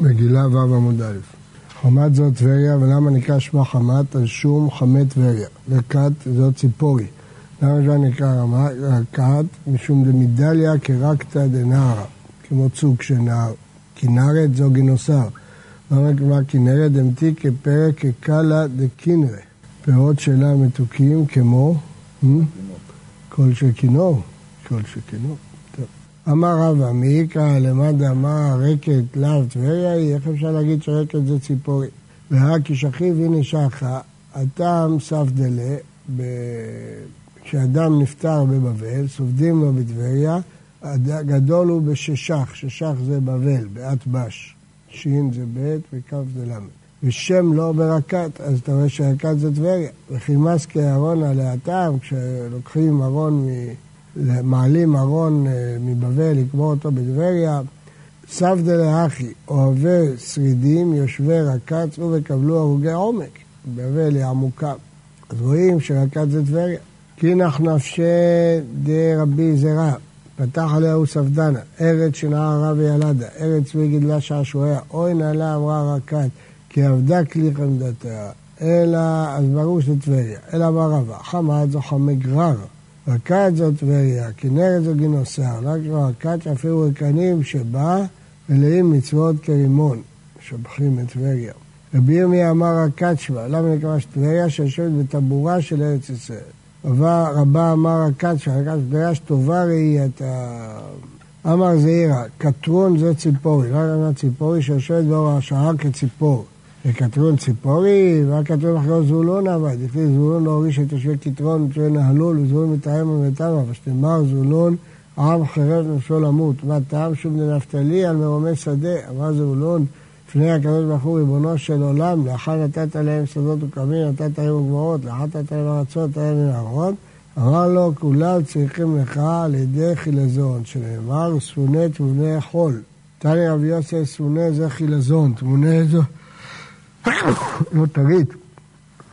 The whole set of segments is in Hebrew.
מגילה ו' עמוד א'. חמת זאת טבריה, ולמה נקרא שמה חמת? על שום חמי טבריה. וכת זאת ציפורי. למה זה נקרא רקת? משום דמדליה כרקתא דנערה, כמו צוג של נהר. כנרת זו גינוסר. למה נקרא כנרת דמתי כפרק כקלה דקינרה. פירות שלה מתוקים כמו קול של כינור. קול של כינור. אמר רבא, מי יקרא למד אמר רקת לאו טבריה היא, איך אפשר להגיד שרקת זה ציפורי? ורק כשכיב הנה שחה, הטעם ספדלה, כשאדם נפטר בבבל, סופדים לו בטבריה, הגדול הוא בששך, ששך זה בבל, באטבש, שין זה ב' וכף זה ל'. ושם לא ברקת, אז אתה רואה שרקת זה טבריה. וחימס כארון עליה הטעם, כשלוקחים ארון מ... מעלים ארון אה, מבבל, לקבור אותו בטבריה. סבדה לאחי, אוהבי שרידים, יושבי רקץ, וקבלו הרוגי עומק. בבל היא עמוקה. אז רואים שרקץ זה טבריה. כי נח נפשי דרבי זרע, פתח עליה ספדנה, ארץ שנעה רב ילדה, ארץ וגידלה שעשועיה, אוי נעלה אמרה רקת, כי עבדה כלי חמדתה, אלא, אז ברור שזה טבריה, אלא ברבה, חמת זו חמגרר, רקת זו טבריה, כנרת זו גינוסר, רק רקת שאפילו רקנים שבה מלאים מצוות כרימון, שבחים את טבריה. רבי ירמי אמר שבה, למה נקרא שטבריה שיושבת בטבורה של ארץ ישראל. רבה אמר רקת טבריה שטובה ראייתה. אמר זעירא, קטרון זה ציפורי, לא אמר ציפורי שיושבת באור השעה כציפור. וקטרון ציפורי, ורק כתוב אחרי זבולון עבד, לפי זבולון לא הוריש את יושבי קטרון ופרי הלול, וזבולון מתאם ומתאמה, ושתמר זבולון עם חרב נפשו למות, מה טעם שוב לנפתלי על מרומי שדה, אמר זבולון, לפני הקדוש ברוך הוא ריבונו של עולם, לאחר נתת להם שדות וקרמים, נתת להם גבוהות, לאחר נתת להם ארצות, נתת להם מנהרות, אמר לו, כולם צריכים לך על ידי חילזון, שנאמר, ספוני תמוני חול. תני רבי יוסף, ספוני זה חילזון, תמוני זו... מותרית,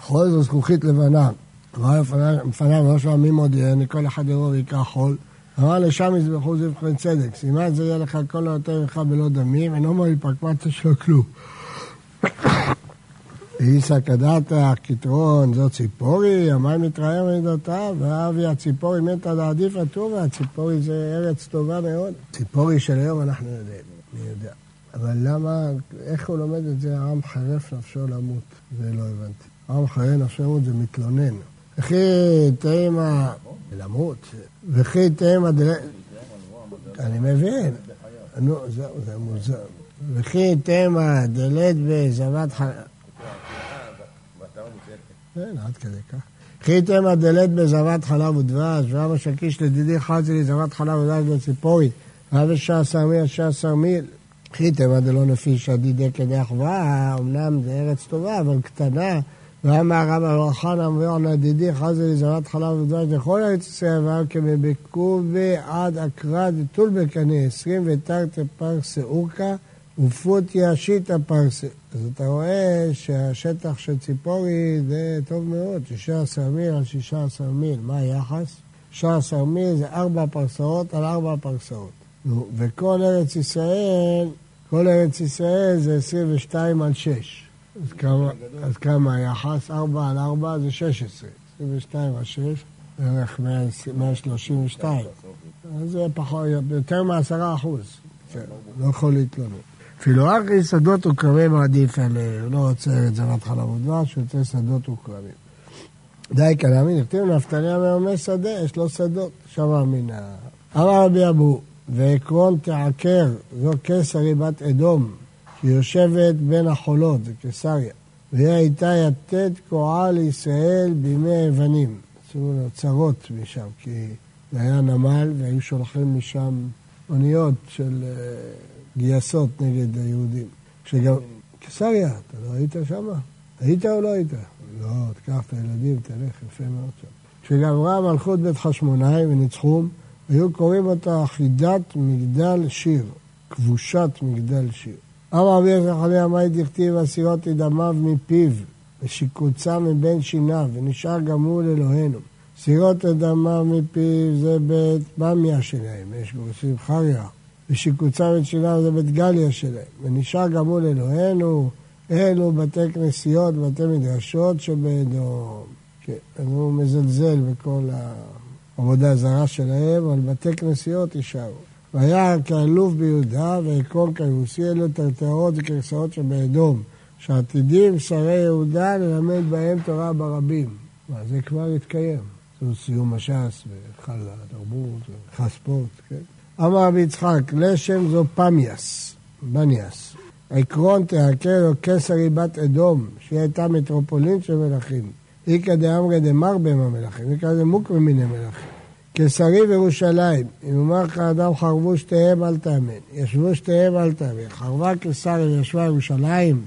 חול זו זכוכית לבנה. אמר לפניו לא שומע מי מודיעני, כל אחד יבוא ויקרא חול. אמר לשם יזבחו חן צדק, סימן זה יהיה לך כל היותר ממך בלא דמים, אינו מועיל פרקמטה שלו כלום. איסא קדתא קטרון זו ציפורי, המים מתרעם מידותיו, ואבי הציפורי מתה לעדיף הטובה, הציפורי זה ארץ טובה מאוד. ציפורי של היום אנחנו יודעים, אני יודע. אבל למה, איך הוא לומד את זה, העם חרף נפשו למות? זה לא הבנתי. העם חרף נפשו למות זה מתלונן. וכי תימא, למות, וכי תימא דל... אני מבין. נו, זהו, זה מוזר. וכי תימא דלת בזבת חלב... כן, עד כדי כך. וכי תימא דלת בזבת חלב ודבש, ואבא שקיש לדידי חזי לי זבת חלב ודבש בציפורי, ואבא שעשר מיל, שעשר מיל. חיתם עד לא נפיש עדידי כדי אחווה, אמנם זה ארץ טובה, אבל קטנה. ואמר רב אברחן אמביון עדידי חזי לזרת חלב ודבש לכל ארץ ישראל, ואמר כמבקובי עד אקרא דתול בקנה עשרים ותרתי פרסה אורקה ופוטיה שיטה פרסה. אז אתה רואה שהשטח של ציפורי זה טוב מאוד, 16 מיל על 16 מיל. מה היחס? 16 מיל זה ארבע פרסאות על ארבע פרסאות. וכל ארץ ישראל, כל ארץ ישראל זה 22 על 6. אז כמה, אז כמה היחס? 4 על 4 זה 16. 22 על 6, בערך 132. אז זה פחות, יותר מ-10 אחוז. לא יכול להתלונן. אפילו רק שדות וקרבים עדיף עליהם, לא רוצה את זבת חלב ודבש, הוא רוצה שדות וקרבים. די כלאמין, נכתיב נפתליה מרמי שדה, יש לו שדות, שמע מן ה... אמר רבי אבו, ועקרון תעקר, זו קיסרי בת אדום, שיושבת בין החולות, זה קיסריה. והיא הייתה יתד קועה לישראל בימי היוונים. עשו צרות משם, כי זה היה נמל והיו שולחים משם אוניות של אה, גייסות נגד היהודים. שגם... קיסריה, אתה לא היית שם? היית או לא היית? לא, תקח את הילדים, תלך, יפה מאוד שם. כשגברה מלכות בית חשמונאי וניצחום, היו קוראים אותה חידת מגדל שיר, כבושת מגדל שיר. אמר רבי יוסף חניה, מה דכתיב אסירות את דמיו מפיו, ושיקוצה מבין שיניו, ונשאר גם הוא לאלוהינו. סירות את דמיו מפיו זה בית במיה שלהם, יש גורסים חריה, ושיקוצה בית שינה זה בית גליה שלהם. ונשאר גם מול אלוהינו, אלו בתי כנסיות, בתי מדרשות שבאדום. כן, אז הוא מזלזל בכל העבודה הזרה שלהם, אבל בתי כנסיות יישארו. והיה כאלוף ביהודה ויקום כיבוסי, אלו טרטרות וכרסאות שבאדום, שעתידים שרי יהודה ללמד בהם תורה ברבים. זה כבר התקיים. זהו סיום הש"ס והיכל התרבות והיכל ספורט, כן? אמר רבי יצחק, לשם זו פמיאס, בניאס. עקרון תעקר או קסרי בת אדום, שהיא הייתה מטרופולין של מלכים. איכא דאמרי דמרבם המלכים, איכא דמוקרא מיני מלכים. קיסרי וירושלים, אם אומר לך אדם חרבו שתיהם אל תאמן, ישבו שתיהם אל תאמן, חרבה קיסרי וישבה ירושלים,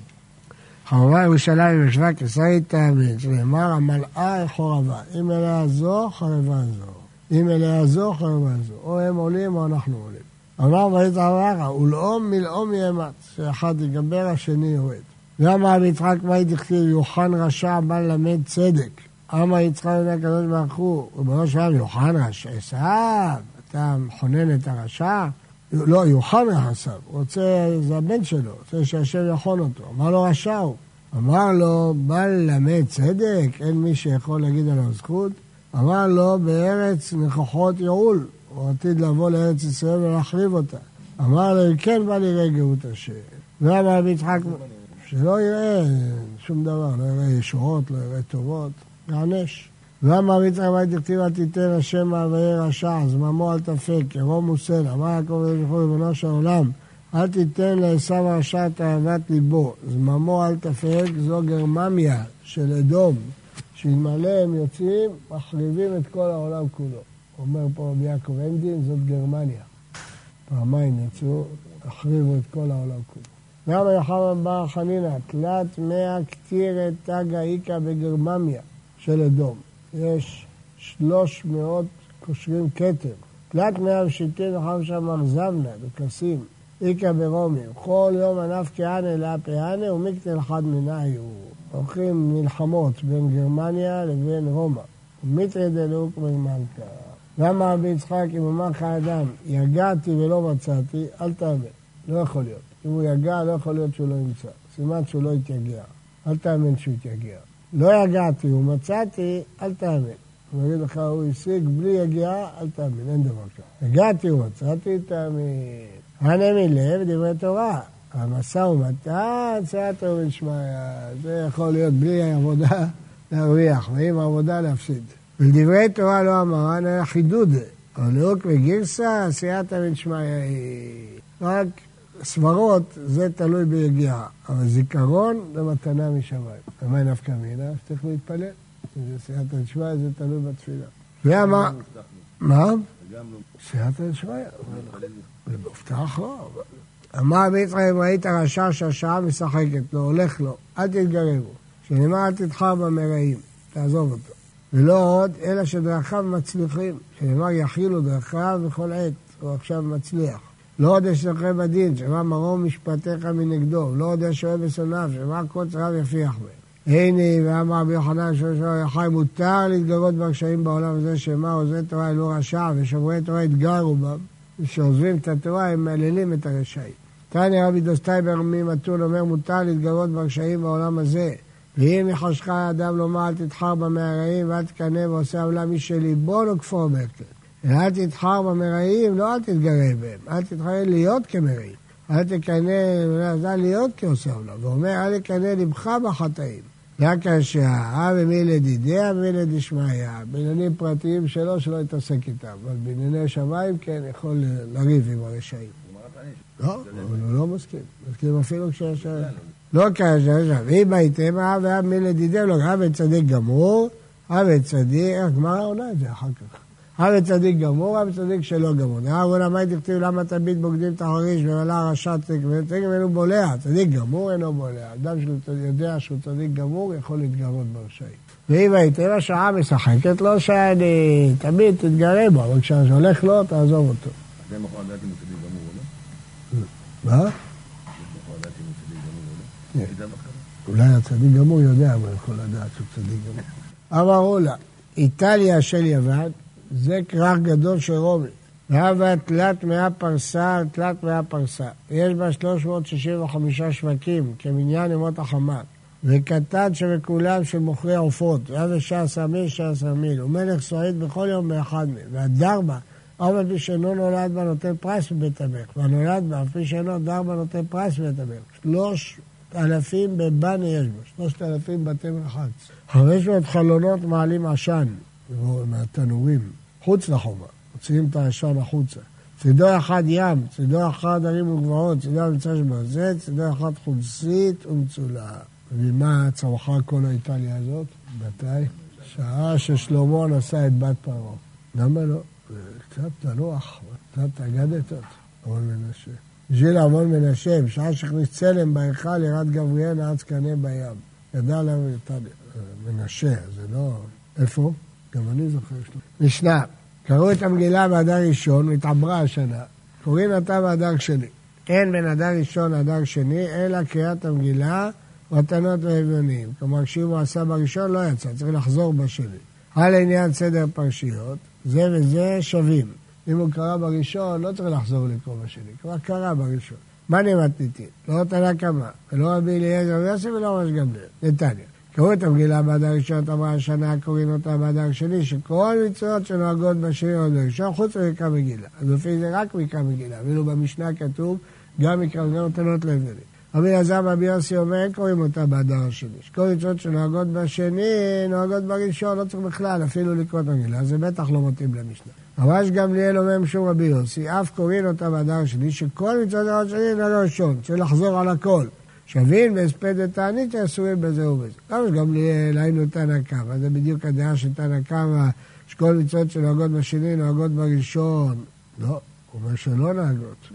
חרבה ירושלים וישבה קיסרי תאמן, שנאמר המלאה חורבה, אם אליה זו חרבה זו, אם אליה זו חרבה זו, או הם עולים או אנחנו עולים. אמר ויצא אמרה, ולאום מלאום יאמץ, שאחד יגבר השני יורד. למה יצחק מה דכתיב יוחנן רשע בא ללמד צדק? אמר יצחק אל הקדוש ברוך הוא, ריבונו של עולם, יוחנן עשיו, אתה מכונן את הרשע? לא, יוחנן עשיו, רוצה, זה הבן שלו, רוצה שהשם יכון אותו. אמר לו רשע הוא. אמר לו, בא ללמד צדק, אין מי שיכול להגיד עליו זכות. אמר לו, בארץ נכוחות יעול, הוא עתיד לבוא לארץ ישראל ולהחריב אותה. אמר לו, כן בא ליראה גאות השם. ואמר יצחק, שלא יראה שום דבר, לא יראה ישועות, לא יראה טובות, יענש. מה תכתיב אל תיתן השם מעברי רשע, זממו אל תפק, ירום מוסל. אמר יעקב וזכור ריבונו של עולם, אל תיתן לעשו הרשע את אהבת ליבו, זממו אל תפק, זו גרממיה של אדום, שאלמלא הם יוצאים, מחריבים את כל העולם כולו. אומר פה רבי יעקב הנדין, זאת גרמניה. פעמיים יצאו, החריבו את כל העולם כולו. גם יוחנן בר חנינא, תלת מאה כתירת תגא איכא בגרממיה של אדום. יש שלוש מאות קושרים כתר. תלת מאה ושיטין וחמשה מרזבנה בכסים, איכא ברומים. כל יום ענף כהנה לאפהנה ומקטל אחד מנהיו. עורכים מלחמות בין גרמניה לבין רומא. ומיטרי דלוק מלמלכה. למה רבי יצחק, אם אמר לך אדם, יגעתי ולא מצאתי, אל תאבד. לא יכול להיות. אם הוא יגע, לא יכול להיות שהוא לא ימצא. סימן שהוא לא יתייגע. אל תאמין שהוא יתייגע. לא יגעתי ומצאתי, אל תאמין. הוא יגיד לך, הוא השיג בלי יגיעה, אל תאמין, אין דבר כזה. יגעתי ומצאתי, תאמין. הנה מלב דברי תורה. המשא ומתן, סייעתא ולשמיא. זה יכול להיות בלי עבודה להרוויח, ועם עבודה להפסיד. ולדברי תורה לא אמרן, אלא חידוד. אבל לאוק וגרסה, סייעתא ולשמיא. רק סברות זה תלוי ביגיעה, אבל זיכרון זה מתנה משמיים. ומה נפקא מינה? שצריך להתפלל. אם זה סייעתא דשמיא זה תלוי בתפילה. ואמר... מה? סייעתא דשמיא. במובטח לא. אמר רבי יצחק אם ראית רשע שהשעה משחקת לו, הולך לו, אל תתגרבו. שנאמר אל תתחר במרעים, תעזוב אותו. ולא עוד, אלא שדרכיו מצליחים. שנאמר יכילו דרכיו בכל עת, הוא עכשיו מצליח. לא עוד אשתכם בדין, שמה מרום משפטיך מנגדו, לא עוד אשאוהב בשונאיו, שמה כל צריו יפיח בהם. הנה, ואמר רבי יוחנן שלושה יחי, מותר להתגרות בקשיים בעולם הזה, שמה עוזרי תורה אלו רשע, ושומרי תורה התגרו בם, ושעוזבים את התורה, הם מהללים את הרשעים. תניא רבי דוסתאי בר מתון אומר, מותר להתגרות ברשעים בעולם הזה. ואם לחשך אדם לומר, אל תתחר במרעים ואל תקנא בעושי עוולה מי שליבו נוקפו. אל תתחר במרעים, לא אל תתגרה בהם, אל תתחר להיות כמרעים. אל תקנא להיות כעושי עוולה. ואומר, אל יקנא לבך בחטאים. רק השעה, במילי דידיה במילי דשמיא. בעניינים פרטיים שלו, שלא יתעסק איתם. אבל בענייני שמיים, כן, יכול לריב עם הרשעים. לא, הוא לא מסכים. מסכים אפילו כשיש... לא כאשר, ואם הייתם, ואב מי לדידיה, לא, אב צדיק גמור, אב צדיק, הגמרא עונה את זה אחר כך. הווה צדיק גמור, הווה צדיק שלא גמור. דעה רונה מה תכתיב למה תמיד בוגדים את החריש ומלא הרשע צדיק וצדיק ואינו בולע. צדיק גמור אינו בולע. אדם שיודע שהוא צדיק גמור יכול להתגרות ברשעים. ואם הייתם השעה משחקת לו שאני תמיד תתגרה בו, אבל כשהולך לו תעזוב אותו. אתם יכול לדעת אם הוא צדיק גמור או לא? מה? אולי הצדיק גמור יודע, אבל יכול לדעת שהוא צדיק גמור. אמרו לה, איטליה של יוון זה כרך גדול של רומי. והווה תלת מאה פרסה על תלת מאה פרסה. יש בה 365 שווקים, כמניין ימות החמה. וקטן שבכולם של מוכרי עופות, והווה שעשר מיל, שעשר מיל, ומלך סועד בכל יום באחד מהם. והדר בה, אף על פי שאינו נולד בה נותן פרס בבית המלך, והנולד בה, אף פי שאינו דר בה נותן פרס בבית המלך. שלוש אלפים בבני יש בו, שלושת אלפים בתי מרחץ. חמש מאות חלונות מעלים עשן מהתנורים, חוץ לחומה, מוציאים את העשן החוצה. צידו אחד ים, צידו אחד ערים וגבעות, צידו המצא שבזה, צידו אחד חולסית ומצולה. ומה צמחה כל האיטליה הזאת? מתי? שעה ששלמה נשא את בת פרעה. למה לא? קצת תנוח, קצת אגדת אותו, ארון מנשה. בשביל ארון מנשה, בשעה שהכניס צלם בהיכל, ירד גבריאל נעץ קנה בים. ידע למה מנשה, זה לא... איפה? גם אני זוכר שלו. משנה, קראו את המגילה באדר ראשון, התעברה השנה. קוראים אותה באדר שני. אין בין אדר ראשון לאדר שני, אלא קריאת המגילה מתנות ואביונים. כלומר, כשאם הוא עשה בראשון, לא יצא, צריך לחזור בשני. על עניין סדר פרשיות, זה וזה שווים. אם הוא קרא בראשון, לא צריך לחזור לקרוא בשני, כבר קרא בראשון. מה נמתניתין? לא תנא קמא, ולא רבי אליעזר ויוסף ולא ראש גמליאל. נתניה. קראו את המגילה בעד הראשון, אמרה השנה, קוראים אותה בעד השני, שכל מצוות שנוהגות בשני עוד בראשון, חוץ ממקרא מגילה. אז לפי זה רק מקרא מגילה, ואילו במשנה כתוב, גם מקרא מגילה נותנות להבדלים. רבי אלעזר רבי יוסי אומר, קוראים אותה באדר השני. שכל מצוות שנוהגות בשני, נוהגות בראשון, לא צריך בכלל אפילו לקרוא את המגילה, זה בטח לא מתאים למשנה. רבש גמליאל אומר משום רבי יוסי, אף קוראים אותה באדר השני, שכל מצוות הדבר השני נוהגות ראשון, צריך לחזור על הכל. שווין והספד ותענית אסורים בזה ובזה. רבש גמליאל, היינו תנא קמא, זה בדיוק הדעה של תנא קמא, שכל מצוות שנוהגות בשני נוהגות בראשון. לא, הוא אומר שלא נוהגות.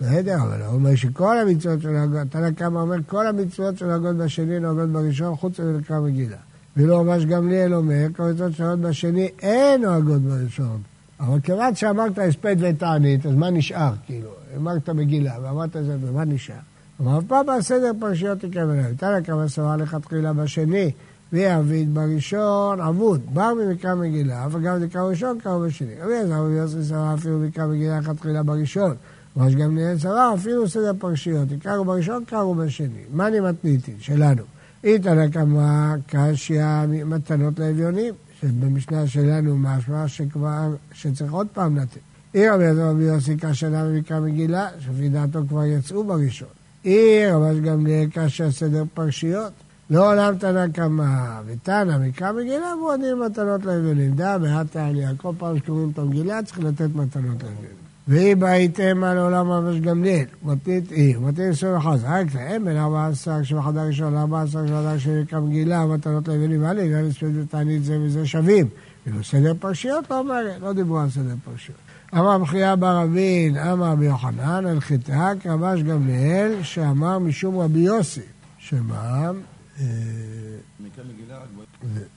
בסדר, אבל הוא אומר שכל המצוות שנוהגות, תנא קמא אומר, כל המצוות שנוהגות בשני נוהגות בראשון, חוץ מלקרא מגילה. ואילו רבש גמליאל אומר, כל המצוות שנוהגות בשני אין נוהגות בראשון. אבל כיוון שאמרת הספד ותענית, אז מה נשאר, כאילו? אמרת מגילה ואמרת את זה, ומה נשאר? אף פעם בסדר פרשיות מלאה. תנא קמא סברה לכתחילה בשני, ויעביד בראשון עבוד, בר ממקרא מגילה, אבל גם נקרא ראשון קרא בשני. רבי עזר רבי יוסי סברה אפילו מקרא מגילה לכתחילה בראשון. ראש גם נהיה סברה אפילו סדר פרשיות, יקראו בראשון קראו בשני. מה אני מתניתי? שלנו. איתנא קמא קשיא מתנות לאביונים, שבמשנה שלנו משמע שכבר, שצריך עוד פעם לתת. עיר רבי יוסי כשנה במקרא מגילה, שלפי דעתו כבר יצאו בראשון. עיר רבש גמליאל קשיא סדר פרשיות. לא עולם תנא קמא, ותנא מקרא מגילה מועדים מתנות לאביונים. דע בהתה עליה, כל פעם שקוראים את המגילה צריך לתת מתנות לאביונים. והיא בהיתם על עולם רבש גמליאל, מתנית היא, מתנית עשרים וחס, רק להם בין ארבע עשר שבחדר ראשון לארבע עשר שבחדר שני מקרא מגילה, מתנות לאביונים האלה, גם הספד ותענית זה וזה שווים. כאילו סדר פרשיות לא אומרת, לא דיברו על סדר פרשיות. אמר בחייה בר אבין, אמר רבי יוחנן, על חיטק רבש גמליאל, שאמר משום רבי יוסי, שמה?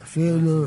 אפילו,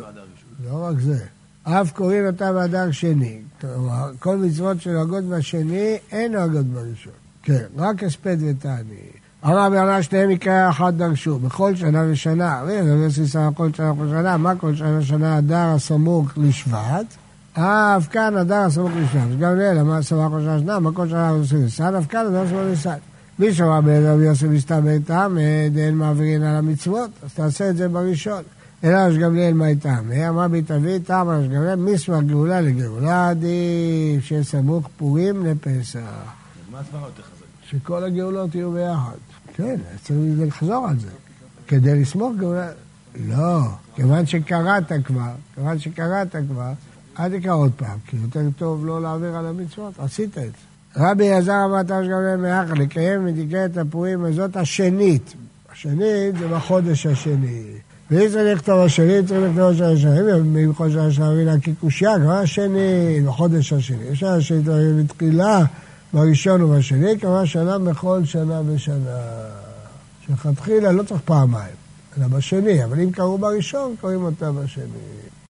לא רק זה, אף קוראים אותה באדר שני. כלומר, כל מצוות שנוהגות בשני, אין נוהגות בראשון. כן, רק הספד ותעני. אמר רבי יונה שניהם מקרה אחד דרשו, בכל שנה ושנה. רבי יוסי שר כל שנה ושנה, מה כל שנה ושנה אדר הסמוך לשבט? אף כאן אדר הסמוך לשבט. גם לאלה, מה סמך כל שנה ושנה, מה כל שנה עושים ניסן, אף כאן אדר הסמוך לשבט. מי שאמר ברבי יוסי מסתבר טעמד, אין מעבירין על המצוות, אז תעשה את זה בראשון. אלא ראש גמליאל מה איתם? אמר בהתאבית, טעם ראש גמליאל, מיסמר גאולה לגאולה, עדיף שיהיה סמוך פורים לפסח. מה הסברה יותר חזק? שכל הגאולות יהיו ביחד. כן, צריך לחזור על זה. כדי לסמוך גאולה... לא, כיוון שקראת כבר, כיוון שקראת כבר, אל תקרא עוד פעם, כי יותר טוב לא להעביר על המצוות, עשית את זה. רבי אלעזר אמר תרש גמליאל ביחד, לקיים מדקרת הפורים הזאת השנית. השנית זה בחודש השני. ואם צריך לכתוב השני, צריך לכתוב השני, אם חודש השני להקיא קושייה, כבר השני, בחודש השני. אפשר השני בתחילה, בראשון ובשני, כמה שנה בכל שנה ושנה. שלכתחילה לא צריך פעמיים, אלא בשני, אבל אם קראו בראשון, קוראים אותה בשני.